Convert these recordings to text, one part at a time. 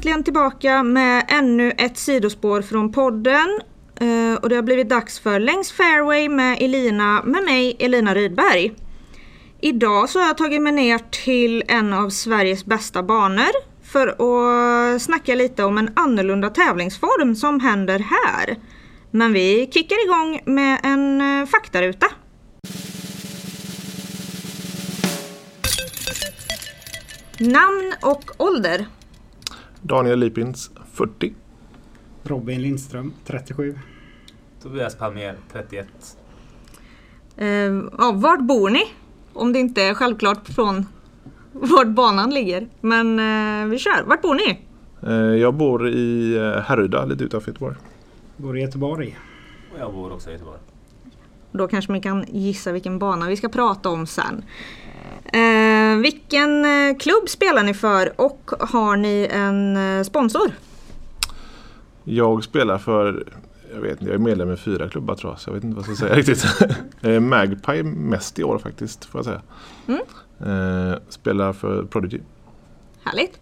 äntligen tillbaka med ännu ett sidospår från podden. Eh, och det har blivit dags för Längs Fairway med Elina, med mig Elina Rydberg. Idag så har jag tagit mig ner till en av Sveriges bästa banor för att snacka lite om en annorlunda tävlingsform som händer här. Men vi kickar igång med en eh, faktaruta. Namn och ålder. Daniel Lipins 40. Robin Lindström 37. Tobias Palmér, 31. Eh, ja, vart bor ni? Om det inte är självklart från vart banan ligger. Men eh, vi kör. Vart bor ni? Eh, Jag bor i eh, Härryda lite utanför Göteborg. Bor i Göteborg. Och jag bor också i Göteborg. Då kanske man kan gissa vilken bana vi ska prata om sen. Eh, vilken eh, klubb spelar ni för och har ni en eh, sponsor? Jag spelar för, jag vet inte, jag är medlem i fyra klubbar tror jag. Så jag vet inte vad jag ska säga riktigt. Eh, Magpie mest i år faktiskt får jag säga. Eh, Spelar för Prodigy. Härligt.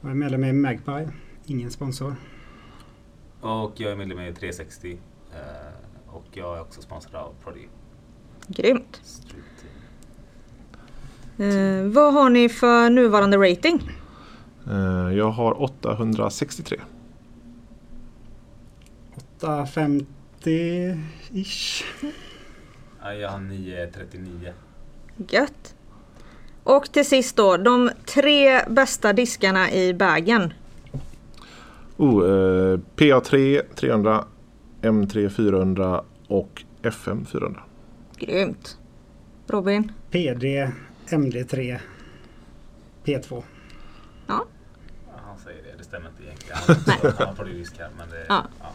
Jag är medlem i Magpie. Ingen sponsor. Och jag är medlem i 360. eh, Och jag är också sponsrad av Prodigy. Grymt. Street. Eh, vad har ni för nuvarande rating? Eh, Jag har 863. 850-ish. Ja, jag har 939. Gött. Och till sist då, de tre bästa diskarna i bagen. Oh, eh, PA3 300, M3 400 och FM 400. Grymt. Robin? PD, MD3, P2. Ja, han säger det, det stämmer inte egentligen. Han han men det... Ja. ja.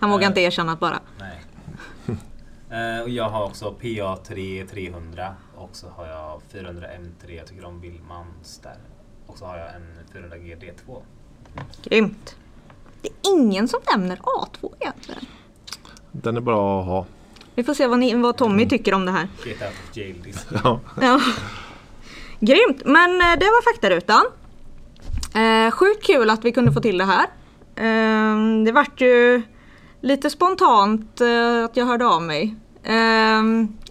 han vågar Eh, inte erkänna att bara. Nej. Eh, och jag har också PA3 300 och så har jag 400 M3. Jag tycker om Willmans där. Och så har jag en 400 GD2. Grymt. Det är ingen som nämner A2 egentligen. Den är bra att ha. Vi får se vad, ni, vad Tommy tycker om det här. Get out of jail. Ja. Grymt, men eh, det var faktarutan. Eh, sjukt kul att vi kunde få till det här. Eh, det vart ju lite spontant eh, att jag hörde av mig. Eh,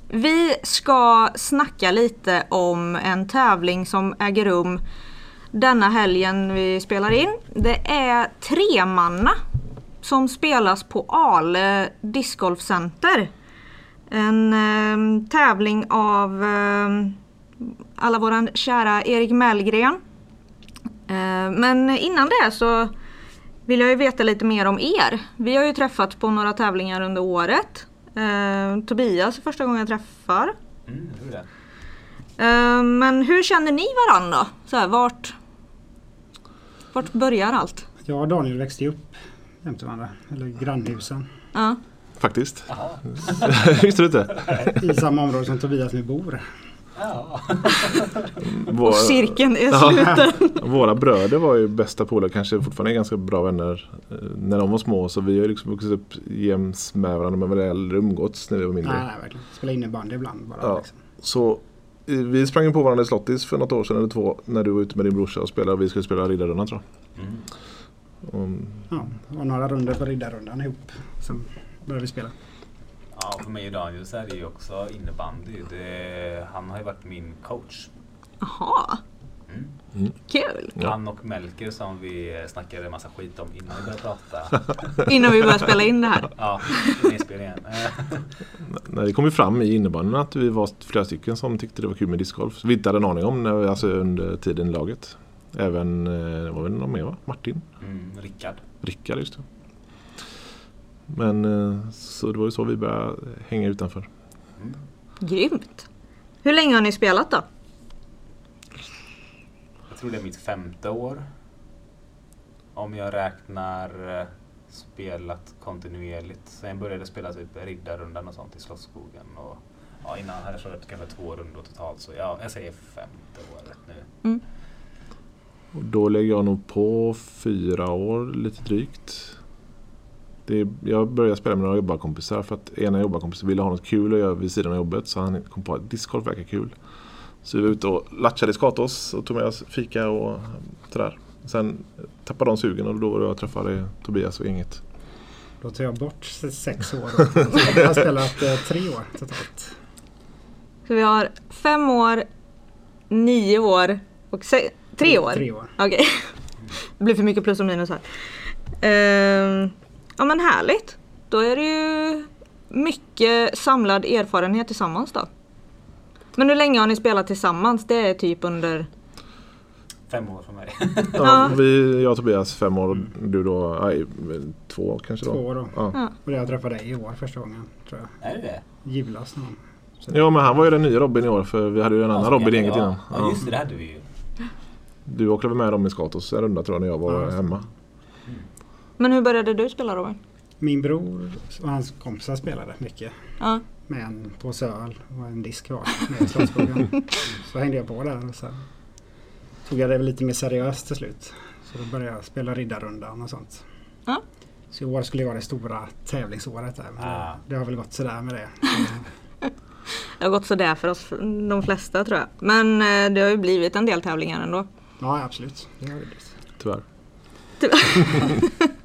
vi ska snacka lite om en tävling som äger rum denna helgen vi spelar in. Det är tremanna som spelas på Ale discgolfcenter. En eh, tävling av eh, alla våran kära Erik Mellgren. Eh, men innan det så vill jag ju veta lite mer om er. Vi har ju träffats på några tävlingar under året. Eh, Tobias är första gången jag träffar. Mm, det. Eh, men hur känner ni varandra? Så här, vart, vart börjar allt? Jag och Daniel växte ju upp jämte varandra. Eller grannhusen. Ja. Faktiskt. Visste du inte? I samma område som Tobias nu bor. Ja. Vår, Och cirkeln är Ja. sluten. Våra bröder var ju bästa polare, kanske fortfarande är ganska bra vänner eh, när de var små. Så vi har ju liksom vuxit upp jäms med varandra men väl aldrig umgåtts när vi var mindre. Nej, nej, verkligen. Spela innebandy ibland bara. Ja. Liksom. Så vi sprang på varandra i Slottis för något år sedan eller två när du var ute med din brorsa och spelade och vi skulle spela Riddarrundan tror jag. Mm. Och, Ja, var några runder på Riddarrundan ihop. Sen började vi spela. Ja, för mig och Daniel så är det ju också innebandy. Det, han har ju varit min coach. Jaha. Mm. Kul! Ja. Han och Melker som vi snackade en massa skit om innan vi började prata. Innan vi börjar spela in det här. Ja, inspelningen. Nej, det kom ju fram i innebandyn att vi var flera stycken som tyckte det var kul med discgolf. Så vi inte hade en aning om när, vi- alltså under tiden i laget. Även, eh, det var väl någon mer va? Martin? Mm, Rickard. Rickard just det. Men eh, så det var ju så vi började hänga utanför. Grymt! Hur länge har ni spelat då? Jag tror det är mitt femte år. Om jag räknar eh, spelat kontinuerligt. Sen jag började spela typ Riddarrundan och sånt i Slottsskogen. Och, ja, innan hade jag kört kanske två rundor totalt. Så ja, jag säger femte året nu. Och då lägger jag nog på fyra år lite drygt. Det jag började spela med några jobbarkompisar för att ena jobbarkompisen ville ha något kul att göra vid sidan av jobbet. Så han kom på att discgolf verkar kul. Så vi var ute och latchade i Skatås och tog med oss fika och sådär. Sen tappade de sugen och då var det jag träffade Tobias och gänget. Då tar jag bort se- sex år. jag har spelat eh, tre år totalt. Så vi har fem år, nio år och se- tre år. Tre år. Okej. Det blir för mycket plus och minus här. Ehm, ja men härligt. Då är det ju mycket samlad erfarenhet tillsammans då. Men hur länge har ni spelat tillsammans? Det är typ under... Fem år för mig. Ja, vi, jag och Tobias fem år och du då nej, två kanske då. Två år då. Ja. Och jag träffade dig i år första gången. Tror jag. är det det? Julas någon. Så ja men han var ju den nya Robin i år för vi hade ju en annan Robin i gänget innan. Ja, just det. Det hade vi ju. Du åkte väl med dem i Skatos en runda tror jag när jag var Ja, hemma. Men hur började du spela Robin? Min bror och hans kompisar spelade mycket. Ja. Med en påse öl och en disk kvar med Slottsskogen. Så hängde jag på där och sen tog jag det lite mer seriöst till slut. Så då började jag spela Riddarrundan och sånt. Ja. Så i år skulle vara det stora tävlingsåret där. Men Ah. det, det har väl gått sådär med det. Det har gått sådär för oss, de flesta tror jag. Men eh, det har ju blivit en del tävlingar ändå. Ja absolut. Det har det blivit. Tyvärr.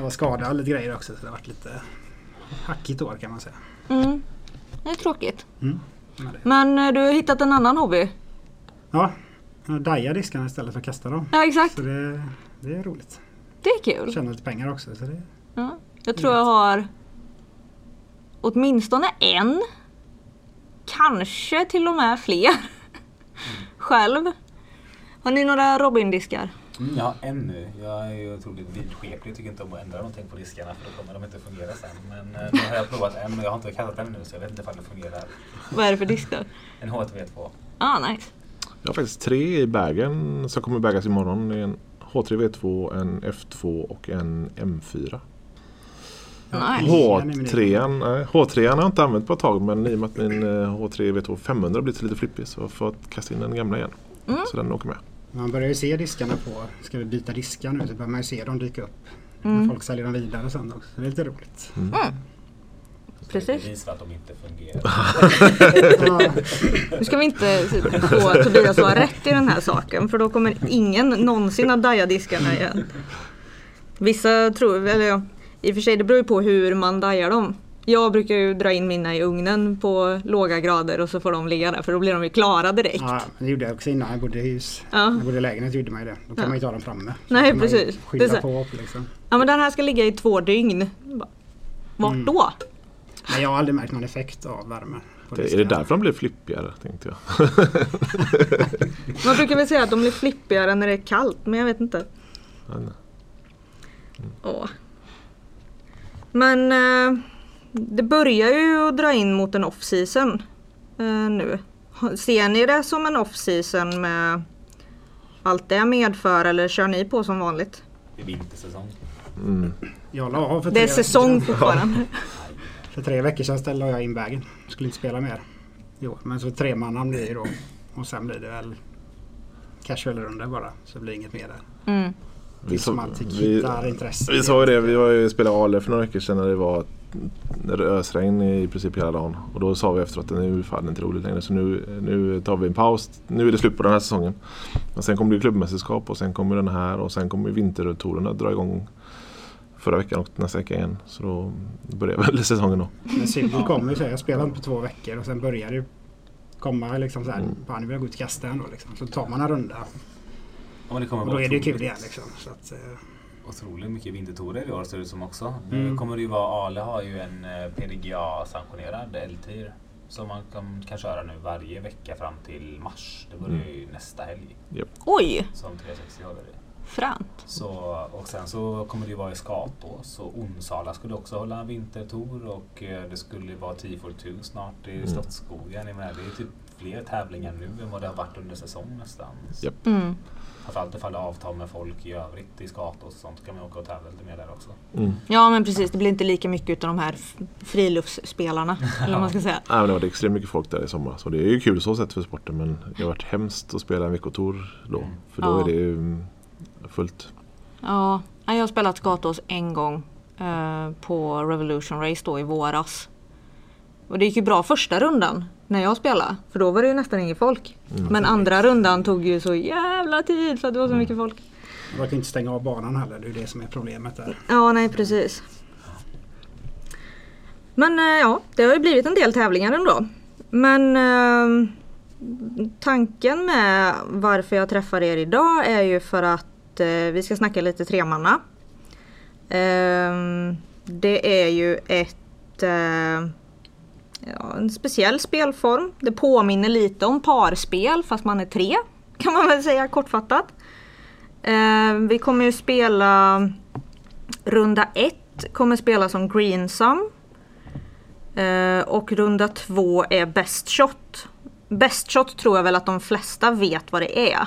Jag var skadad och lite grejer också så det har varit lite hackigt år kan man säga. Mm. Det är tråkigt. Mm. Men eh, du har hittat en annan hobby? Ja, jag dajar diskarna istället för att kasta dem. Ja exakt. Så det, det är roligt. Det är kul. Tjänar lite pengar också. Så det, Ja. Jag tror jag har åtminstone en. Kanske till och med fler. Själv. Har ni några Robin-diskar? Mm, ja, en nu. Jag är ju otroligt vidskeplig. Tycker inte om att ändra någonting på diskarna för då kommer de inte fungera sen. Men eh, nu har jag provat en och jag har inte kastat den nu så jag vet inte ifall det fungerar. Vad är det för disk då? En HTV2. Ah, nice. Jag har faktiskt tre i bagen som kommer bagas imorgon. Det är en H3 V2, en F2 och en M4. Nice. H3, nej, H3 har jag inte använt på ett tag men i och med att min eh, H3 V2 500 har blivit lite flippig så har jag fått kasta in den gamla igen. Så den åker med. Man börjar ju se diskarna på, ska vi byta diskar nu så börjar man ju se dem dyka upp. När folk säljer dem vidare och sånt också. Det är lite roligt. Precis. Det är bevis för att de inte fungerar. Nu ska vi inte få Tobias att ha rätt i den här saken för då kommer ingen någonsin att daja diskarna igen. Vissa tror, eller ja, i och för sig det beror ju på hur man dajar dem. Jag brukar ju dra in mina i ugnen på låga grader och så får de ligga där för då blir de ju klara direkt. ja, det gjorde jag också innan jag bodde i hus. Ja. När jag bodde i lägenhet gjorde man ju det. Då kan Ja. man ju ta dem framme. Så Nej, precis. Det är Skynda så- på liksom. Ja men den här ska ligga i två dygn. Vart Mm. då? Men jag har aldrig märkt någon effekt av värme. Det, är det därför de blev flippigare tänkte jag. Man brukar väl säga att de blir flippigare när det är kallt men jag vet inte. Ja, nej. Åh. Men eh, det börjar ju att dra in mot en off-season eh, nu. Ser ni det som en off-season med allt det medför eller kör ni på som vanligt? Det är vintersäsong. Mm. Jag la av för Det är tre- säsong fortfarande. För tre veckor sedan ställde jag in vägen. Skulle inte spela mer år. Men så tre mannan blir det då. Och sen blir det väl casual-runda bara. Så det blir inget mer där. Mm. Alltid vi, hittar intresse. vi sa ju det, vi var ju spelade Ale för några veckor sedan när det var det ösregn i princip hela dagen. Och då sa vi efteråt att nu är fan inte roligt längre så nu, nu tar vi en paus. Nu är det slut på den här säsongen. Och sen kommer det klubbmästerskap och sen kommer den här och sen kommer vintertouren att dra igång förra veckan och nästa vecka igen. Så då börjar väl säsongen då. Men Sydney kommer ju så här, jag spelade inte på två veckor och sen började det komma liksom så här. Mm. Bara, nu vill jag gå ut och kasta ändå liksom. Så tar man en runda. Ja, men det kommer Och då är det ju kul igen liksom. Så att, eh, Otroligt mycket vintertorer i år ser det ut som också. Mm. Nu kommer det ju vara, Ale har ju en eh, PDGA-sanktionerad L-tir. Som man kan, kan köra nu varje vecka fram till mars. Det börjar ju nästa helg. Oj, Som 360 håller i. fränt. Så, och sen så kommer det ju vara i Skapås och Onsala skulle också hålla en vintertour och eh, det skulle vara Tifol Tour snart i Slottsskogen. Jag menar, det är typ fler tävlingar nu än vad det har varit under säsong nästan. Japp. Mm. Framförallt ifall det är avtal med folk i övrigt i Skatås och sånt kan man åka och tävla lite mer där också. Mm. Ja men precis, det blir inte lika mycket av de här friluftsspelarna. eller vad man ska säga. Nej, men det var extremt mycket folk där i sommar. Så det är ju kul så sett för sporten. Men det har varit hemskt att spela en veckotour då. För då Ja. är det ju mm, fullt. Ja, jag har spelat Skatås en gång eh, på Revolution Race då i våras. Och det gick ju bra första rundan när jag spelade. För då var det ju nästan inget folk. Men andra rundan tog ju så jävla tid för att det var så mycket folk. man kan ju inte stänga av banan heller. Det är ju det som är problemet där. Ja, nej precis. Men eh, ja, det har ju blivit en del tävlingar ändå. Men eh, tanken med varför jag träffar er idag är ju för att eh, vi ska snacka lite tremanna. Eh, det är ju ett ja, en speciell spelform. Det påminner lite om parspel fast man är tre kan man väl säga kortfattat. Eh, vi kommer ju spela Runda ett kommer spela som Greensum. Eh, och runda två är Best Shot. Best Shot tror jag väl att de flesta vet vad det är.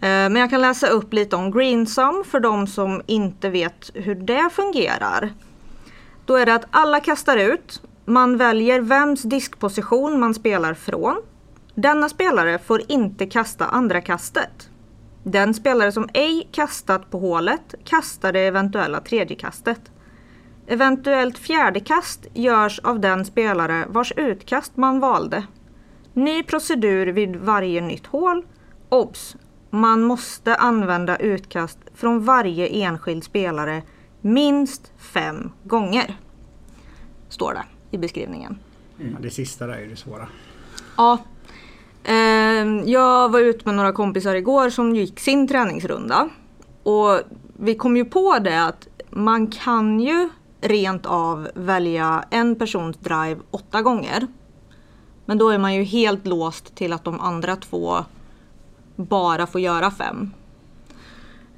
Eh, men jag kan läsa upp lite om Greensum för de som inte vet hur det fungerar. Då är det att alla kastar ut. Man väljer vems diskposition man spelar från. Denna spelare får inte kasta andra kastet. Den spelare som ej kastat på hålet kastar det eventuella tredje kastet. Eventuellt fjärde kast görs av den spelare vars utkast man valde. Ny procedur vid varje nytt hål. Obs! Man måste använda utkast från varje enskild spelare minst fem gånger. Står det i beskrivningen. Ja, det sista där är ju det svåra. Ja. Ehm, jag var ute med några kompisar igår som gick sin träningsrunda. Och vi kom ju på det att man kan ju rent av välja en persons drive åtta gånger. Men då är man ju helt låst till att de andra två bara får göra fem.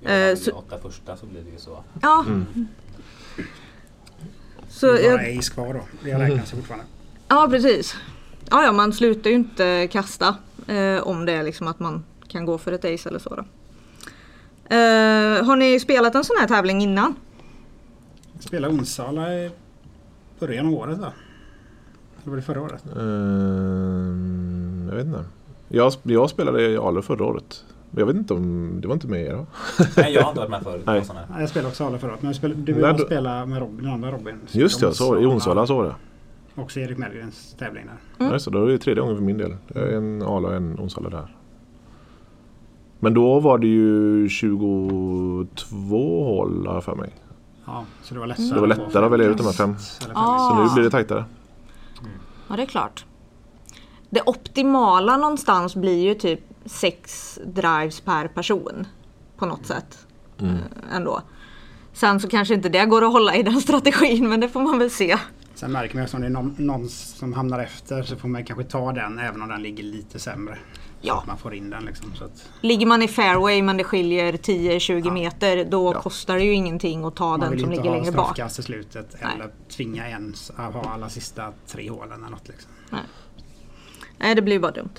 Man Eh, de åtta första så blir det ju så. Ja. Så Det är bara jag, ace kvar då. Det räknas ju fortfarande. Ja precis. Ja, ja man slutar ju inte kasta eh, om det är liksom att man kan gå för ett ace eller så. Då. Eh, har ni spelat en sån här tävling innan? Jag spelade Onsala i början av året va? Det var det förra året. Ehm, jag vet inte. Jag, jag spelade i Ale förra året. Jag vet inte om det var inte med er va? Nej, jag har inte varit med förut. Nej. Ja, Jag spelade också Ala förra året. Men jag spelade, du Nej, då- spelade med Robin, den andra Robin. Just det, så, i Onsala så var det. Också Erik Mellgrens tävling där. Mm. Ja, just det, då är det tredje gången för min del. En Ale och en Onsala där. Men då var det ju 22 hål har jag för mig. Ja, så det var lättare. Det var lättare att välja ut de här fem. Ah. Så nu blir det tajtare. Ja det är klart. Det optimala någonstans blir ju typ sex drives per person. På något sätt. Mm. Eh, ändå. Sen så kanske inte det går att hålla i den strategin men det får man väl se. Sen märker man ju om det är någon, någon som hamnar efter så får man kanske ta den även om den ligger lite sämre. Så Ja. att man får in den liksom. Så att Ligger man i fairway men det skiljer 10-20 meter då Ja. kostar det ju ingenting att ta man den vill som inte ligger ha längre bak. straffkast i slutet Nej. eller tvinga en att ha alla sista tre hålen eller något. Liksom. Nej det blir ju bara dumt.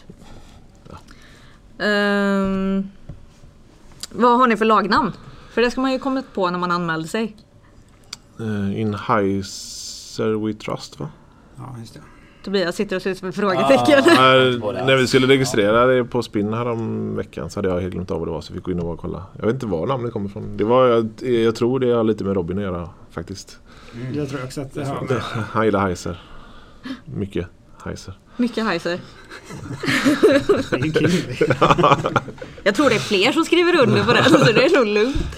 Ehm, vad har ni för lagnamn? För det ska man ju kommit på när man anmälde sig. Uh, in Heiser We Trust va? Ja, just det. Tobias sitter och ser ut som ett frågetecken. Det. när vi skulle registrera det på Spinn här om veckan så hade jag helt glömt av vad det var så vi fick gå in och bara kolla. Jag vet inte var namnet kommer ifrån. Det var, jag, jag tror det har lite med Robin att göra faktiskt. Jag tror också att det har han gillar Heiser. Mycket Heiser. Mycket Heiser. Jag tror det är fler som skriver under på den så det är nog lugnt.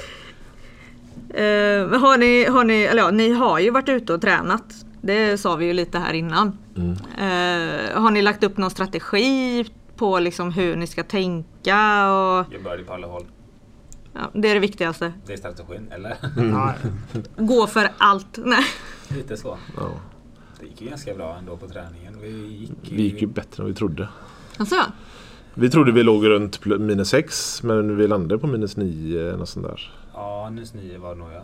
Men har ni, har ni, eller ja, ni har ju varit ute och tränat Det sa vi ju lite här innan. Mm. Eh, har ni lagt upp någon strategi på liksom hur ni ska tänka? Och, Jag började på alla håll. ja, det är det viktigaste. Det är strategin, eller? Ja, Gå för allt. Nej. Lite så. Ja. Det gick ju ganska bra ändå på träningen. Vi gick, Vi gick ju bättre än vi trodde. Alltså, Vi trodde vi låg runt minus 6 men vi landade på minus 9 något sånt där. Ja, minus 9 var det nog ja.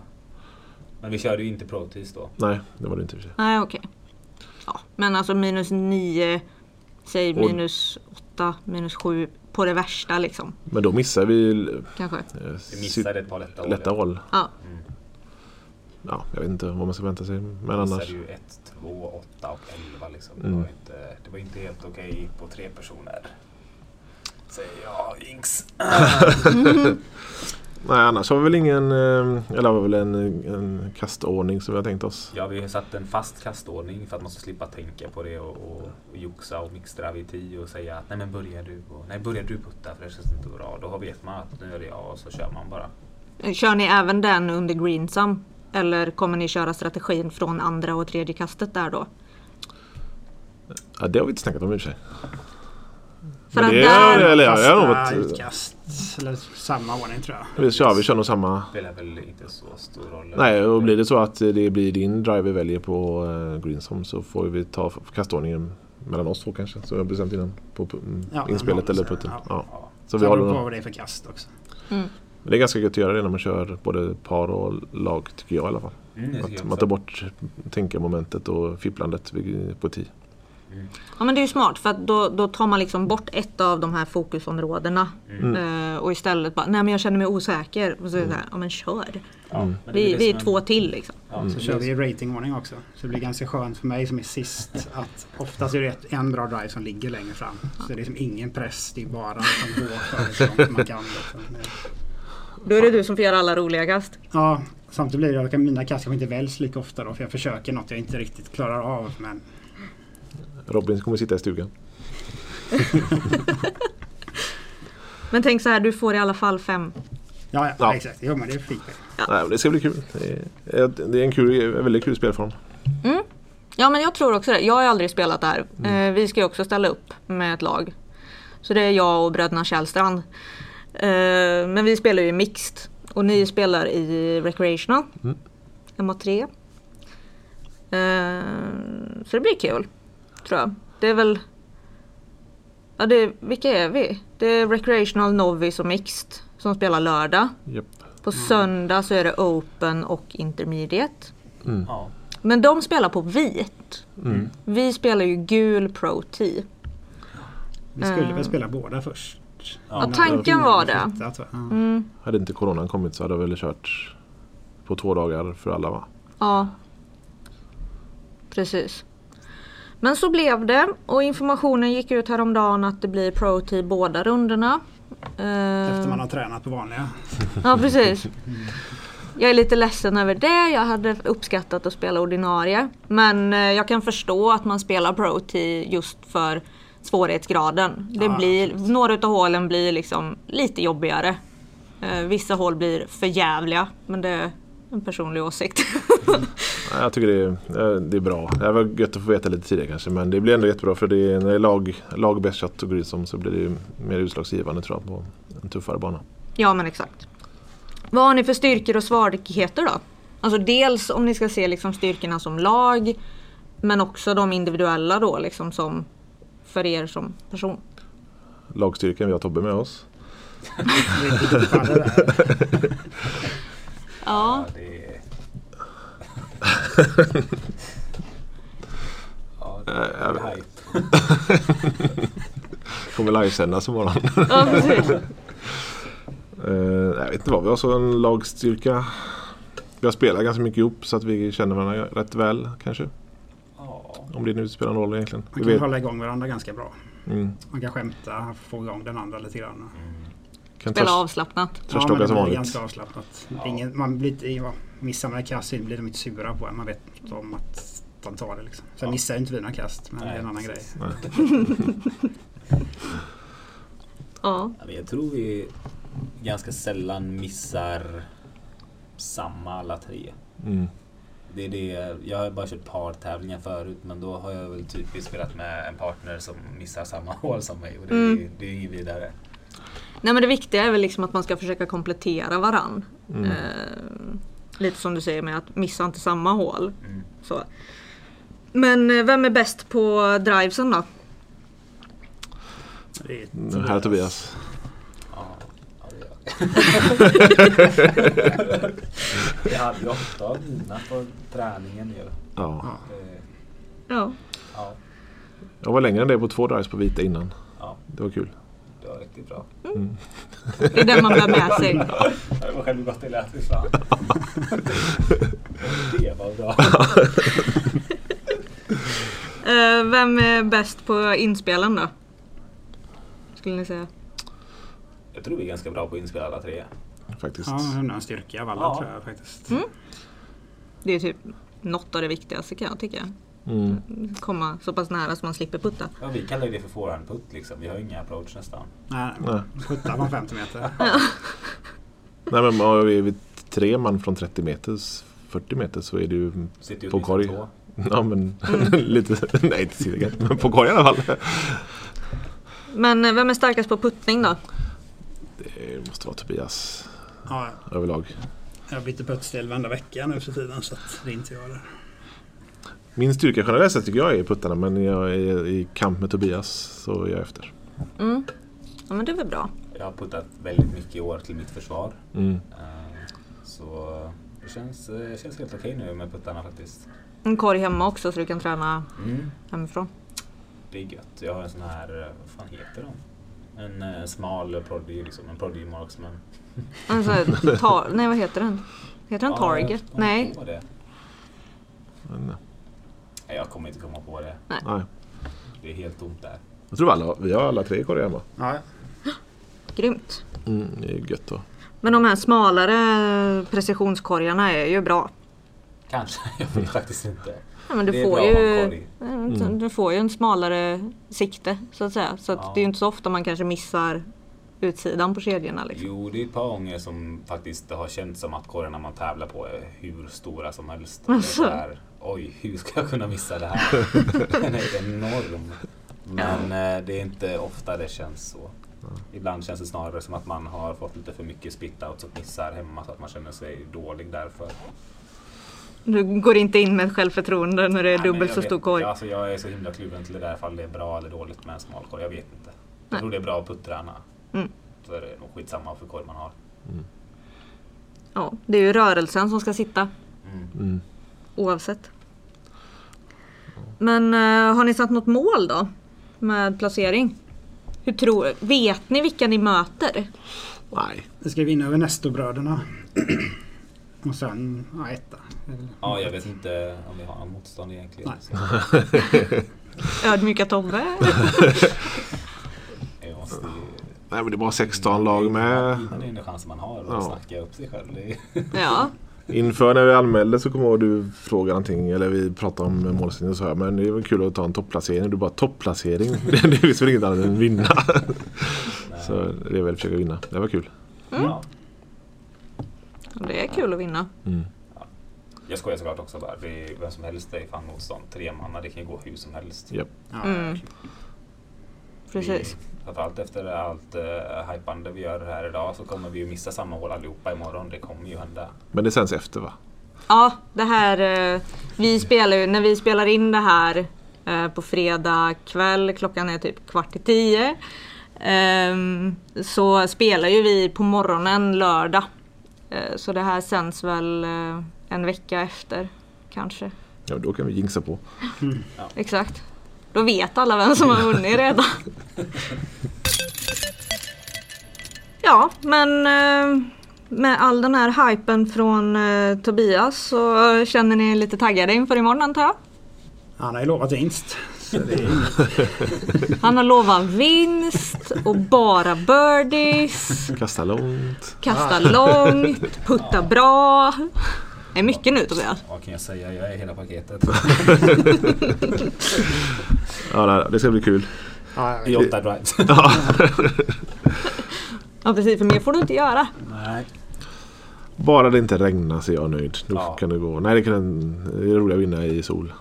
Men vi körde ju inte protis då. Nej, det var det inte nej okej. Ja, men alltså minus 9, säg Och- minus 8, minus 7 på det värsta liksom. Men då missade vi Kanske. eh, Vi missade ett par lätta hål. lätta hål. Ja. Mm. Ja, jag vet inte vad man ska vänta sig. Men annars. missade ju 1, 2, 8 och 11 liksom. Det, Mm. var inte, det var inte helt okej på tre personer. Säger jag, jinx. Nej, annars har vi väl ingen, eh, eller har vi väl en, en kastordning som vi har tänkt oss. Ja, vi har satt en fast kastordning för att man ska slippa tänka på det och, och, och joxa och mixtra vid tio och säga att nej men börjar du och, nej börjar du putta för det känns inte bra. Då vet man att nu är det jag och så kör man bara. Kör ni även den under greensam? Eller kommer ni köra strategin från andra och tredje kastet där då? Ja, det har vi inte snackat om i och för sig. För Men att det där, är, eller ja, jag har varit, utkast. Eller samma ordning tror jag. vi, kör, vi kör nog samma. Spelar väl inte så stor roll. Nej, och blir det så att det blir din drive vi väljer på uh, Greensom så får vi ta kastordningen mellan oss två kanske. Så vi har bestämt innan på Ja, inspelet ja, eller putten. ja. Ja. Så Så vi det håller på vad det är för kast också. Mm. Men det är ganska gött att göra det när man kör både par och lag tycker jag i alla fall. Mm, Att man tar bort tänka-momentet och fipplandet på 10. Ja men det är ju smart för att då, då tar man liksom bort ett av de här fokusområdena. Mm. Eh, och istället bara, nej men jag känner mig osäker. Och så är det så här, ja men kör. Ja, men det Vi, vi är som två till liksom. Ja, Så kör vi ratingordning också. Så det blir ganska skönt för mig som är sist att oftast är det ett- en bra drive som ligger längre fram. Så det är liksom ingen press. Det är bara att gå för så långt man kan. Liksom. Då är det du som får göra alla roliga kast. Ja, samtidigt blir det att mina kast kanske inte väljs lika ofta då. För jag försöker något jag inte riktigt klarar av. Men Robin kommer sitta i stugan. Men tänk så här, du får i alla fall fem. ja, ja, Ja. exakt. Jo, men det är feedback. Nej, men det ska bli kul. Det är, det en, kul, en väldigt kul spelform. Ja men jag tror också det. Jag har aldrig spelat där. Eh, vi ska ju också ställa upp med ett lag. Så det är jag och bröderna Källstrand. Eh, men vi spelar ju mixed. Och ni spelar i recreational. Mm. En mot tre. Eh, så det blir kul. Tror jag. Det är väl... Ja, det, vilka är vi? Det är recreational, novice och mixed. Som spelar lördag. Japp. På söndag så är det open och intermediate. Ja. Men de spelar på vit. Mm. Vi spelar ju gul Pro T. Vi skulle Mm. väl spela båda först. Ja, Innan- tanken var det. Ja. Mm, Hade inte coronan kommit så hade jag väl kört på två dagar för alla va? ja. Precis. Men så blev det och informationen gick ut häromdagen att det blir Pro T båda rundorna. Eh, Efter man har tränat på vanliga. Ja precis. Jag är lite ledsen över det. Jag hade uppskattat att spela ordinarie. Men eh, jag kan förstå att man spelar Pro just för svårighetsgraden. Det Ja, blir, några utav hålen blir liksom lite jobbigare. Eh, vissa hål blir för jävliga men det är en personlig åsikt. Nej, Jag tycker det är, eh, det är bra. Det var gött att få veta lite tidigare kanske men det blir ändå jättebra för det är, när det är lag, lag best shot och Grissom så blir det mer utslagsgivande tror jag på en tuffare bana. ja men exakt. Vad har ni för styrkor och svagheter då? Alltså dels om ni ska se liksom styrkorna som lag men också de individuella då liksom som för er som person. Lagstyrkan, vi har Tobbe med oss. Ja, det är... ja, det är hype. Kommer livesändas imorgon. ja precis. Eh, jag vet inte vad vi har så en lagstyrka. Vi har spelat ganska mycket ihop så att vi känner varandra rätt väl kanske. Ja. Om det nu spelar någon roll egentligen. Man kan hålla igång varandra ganska bra. mm, Man kan skämta, få igång den andra lite grann. kan Spela avslappnat. törs men det blir vanligt. ganska avslappnat. Är Ingen, man blir ja, missar man kast blir de inte sura på en. Man vet om att de tar det liksom. Sen Ja. missar inte vi några kast, men det är en Nej, annan precis. grej. Ja. Ja, Jag tror vi ganska sällan missar samma alla tre. Mm. Det är det, jag har bara kört par-tävlingar förut men då har jag väl typiskt spelat med en partner som missar samma hål som mig och det, Mm. är, det är inget vidare. Nej men det viktiga är väl liksom att man ska försöka komplettera varann. Mm. Eh, lite som du säger med att missa inte samma hål. Mm. Så. Men eh, vem är bäst på drivesen då? Det är Mm, Här är Tobias. Det. Jag hade ju åtta av mina på träningen ju. Ja. Det- Ja. Ja, Jag var längre än det på två drives på vita innan. ja, Det var kul. det var riktigt bra. Det är den man bär med sig. Det var själv gott det lät. Det var bra. Eh, vem är bäst på inspelen då? Skulle ni säga? Jag tror vi är ganska bra på att inspela alla tre. Faktiskt. Ja, hon har en styrka av alla Ja. tror jag faktiskt. Mm. Det är typ något av det viktigaste kan jag tycka. Mm. Komma så pass nära så man slipper putta. Ja, vi kallar ju det för forehandputt liksom. Vi har ju inga approach nästan. Nej, Nej. putta från 50 meter. Nej men ja, vi är vi tre man från 30 meters 40 meter så är det ju Sitter På korg. två. Ja men lite, nej inte sidan, men på korg i alla fall. Men eh, vem är starkast på puttning då? Det måste vara Tobias Ja, överlag. jag byter puttstil varenda vecka nu för tiden så att det är inte jag där. Min styrka generellt sett tycker jag är puttarna men jag är i kamp med Tobias så är jag efter. Mm. Ja men det är väl bra. Jag har puttat väldigt mycket i år till mitt försvar. Mm. Eh, Så det känns, eh, känns helt okej nu med puttarna faktiskt. En korg hemma också så du kan träna Mm. hemifrån. Det är gött. Jag har en sån här, eh, vad fan heter de? En eh, smal prodigy, liksom, en prodigy marksman. Alltså, tar, nej vad heter den? Heter den Target? Ja, nej. det. Men, Nej, Jag kommer inte komma på det. nej. Det är helt tomt där. Jag tror alla, vi har alla tre korgar hemma. Ja, Grymt. Mm, det är gött då. Men de här smalare precisionskorgarna är ju bra. Kanske, jag vet faktiskt inte. Ja, men du, Det är får bra ju. Mm. du får ju en smalare sikte så att säga. Så att Ja. det är ju inte så ofta man kanske missar utsidan på kedjorna. Liksom. Jo, det är ett par gånger som faktiskt det har känts som att korgarna man tävlar på är hur stora som helst. Alltså. Det är så här, Oj, hur ska jag kunna missa det här? Den är enorm. Men eh, det är inte ofta det känns så. Ibland känns det snarare som att man har fått lite för mycket spit-outs och missar hemma så att man känner sig dålig därför. Du går inte in med självförtroende när det är Nej, dubbelt så vet stor korg. Alltså, jag är så himla kluven till det där ifall det är bra eller dåligt med en smal korg. Jag vet inte. Jag Nej. tror det är bra att putträna. Mm. Så är det nog skitsamma för korg man har. Ja, det är ju rörelsen som ska sitta Mm. Mm. oavsett. Men eh, har ni satt något mål då? Med placering? Hur tror, vet ni vilka ni möter? Nej. Vi ska vinna över Nestorbröderna. Och sen ja, etta. Ja, jag vet inte om vi har någon motstånd egentligen. Nej. Ödmjuka Tobbe? Nej men det är bara 16 lag med. Det är den chansen man har att Ja. snacka upp sig själv. Ja. Inför när vi anmälde så kommer jag ihåg du frågade någonting eller vi pratade om målsättningen och så här. Men det är väl kul att ta en topplacering. Du bara topplacering. det är visst väl inget annat än vinna. så det är väl att försöka vinna. Det var kul. Ja. Det är kul att vinna. Mm. Jag skojar såklart också bara. Det är, vem som helst är fan motstånd. Tre manna, det kan ju gå hur som helst. Ja, Mm. Precis. Framförallt efter allt uh, hypande vi gör här idag så kommer vi ju missa samma hål allihopa imorgon. Det kommer ju hända. Men det sänds efter va? Ja, det här... eh, Vi spelar ju, när vi spelar in det här eh, på fredag kväll, klockan är typ kvart i tio. ehm, Så spelar ju vi på morgonen lördag. Eh, Så det här sänds väl eh, en vecka efter kanske. Ja då kan vi jinxa på. Exakt. Då vet alla vem som har vunnit redan. Ja, men eh, med all den här hypen från Tobias så känner ni er lite taggade inför imorgon antar jag? Han har ju lovat vinst. Han har lovat vinst och bara birdies, Kasta långt. kasta långt, putta bra. Det är mycket nu Tobias. Vad kan jag säga? Jag är hela paketet. Ja det ska bli kul. Ja. I åtta drives. Ja precis, för mer får du inte göra. Nej. Bara det inte regnar så är jag nöjd. Då Ja. kan det gå. Nej, det, kan, det är roligt att vinna i sol.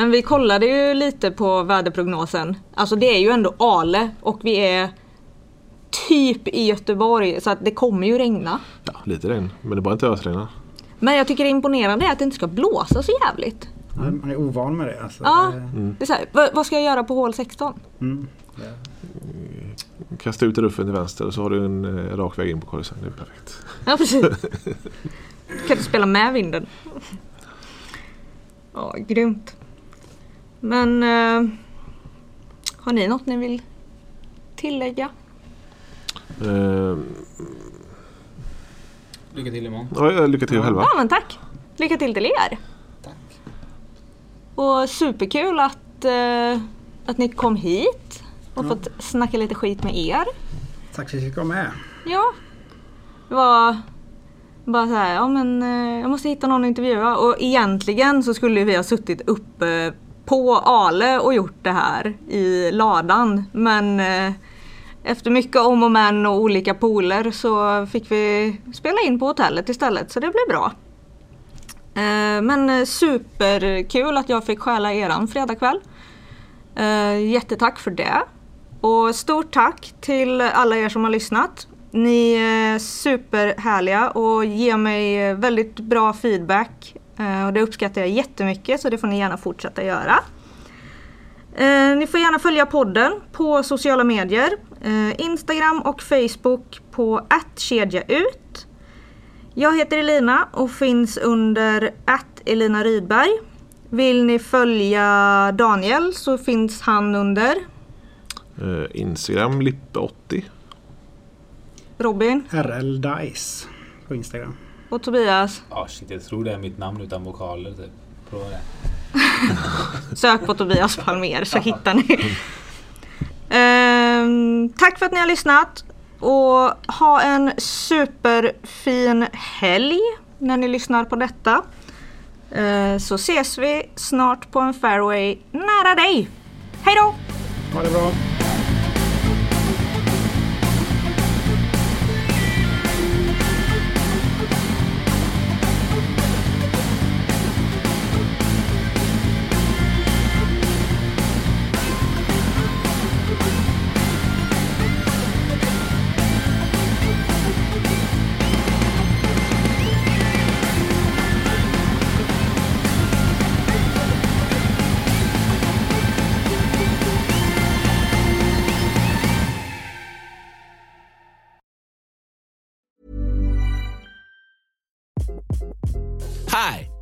Men vi kollade ju lite på väderprognosen. Alltså det är ju ändå Ale och vi är typ i Göteborg så att det kommer ju regna. Ja, lite regn. Men det bara inte ösregnar. Men jag tycker det imponerande är att det inte ska blåsa så jävligt. Man man är ovan med det. Alltså. Ja, Det- det är så här, vad, vad ska jag göra på hål 16? Mm. Det- Kasta ut ruffen till vänster och så har du en eh, rak väg in på korgen. Det är perfekt. Ja precis. kan du spela med vinden? Ja, grymt. Men eh, har ni något ni vill tillägga? Eh, Lycka till imorgon. ja, lycka till själva. Ja men tack! Lycka till till er! Tack. Och superkul att, eh, att ni kom hit och fått snacka lite skit med er. Tack för att jag fick vara med. Ja. Det var bara så här, ja men eh, jag måste hitta någon att intervjua. Och egentligen så skulle vi ha suttit uppe på Ale och gjort det här i ladan. Men eh, efter mycket om och men och olika pooler så fick vi spela in på hotellet istället så det blev bra. Eh, Men superkul att jag fick stjäla eran fredagkväll. Eh, Jättetack för det. Och stort tack till alla er som har lyssnat. Ni är superhärliga och ger mig väldigt bra feedback. Eh, Och det uppskattar jag jättemycket så det får ni gärna fortsätta göra. Eh, Ni får gärna följa podden på sociala medier. Eh, Instagram och Facebook på kedjaut. Jag heter Elina och finns under Elina Rydberg. Vill ni följa Daniel så finns han under Instagram Lippe80. Robin RL Dice på Instagram. Och Tobias. Ja, shit, jag tror det är mitt namn utan vokaler typ. Prova det. Sök på Tobias Palmer så hittar ni. Ehm, tack för att ni har lyssnat och ha en superfin helg när ni lyssnar på detta. Eh, så ses vi snart på en fairway nära dig. Hej då! Ha det bra!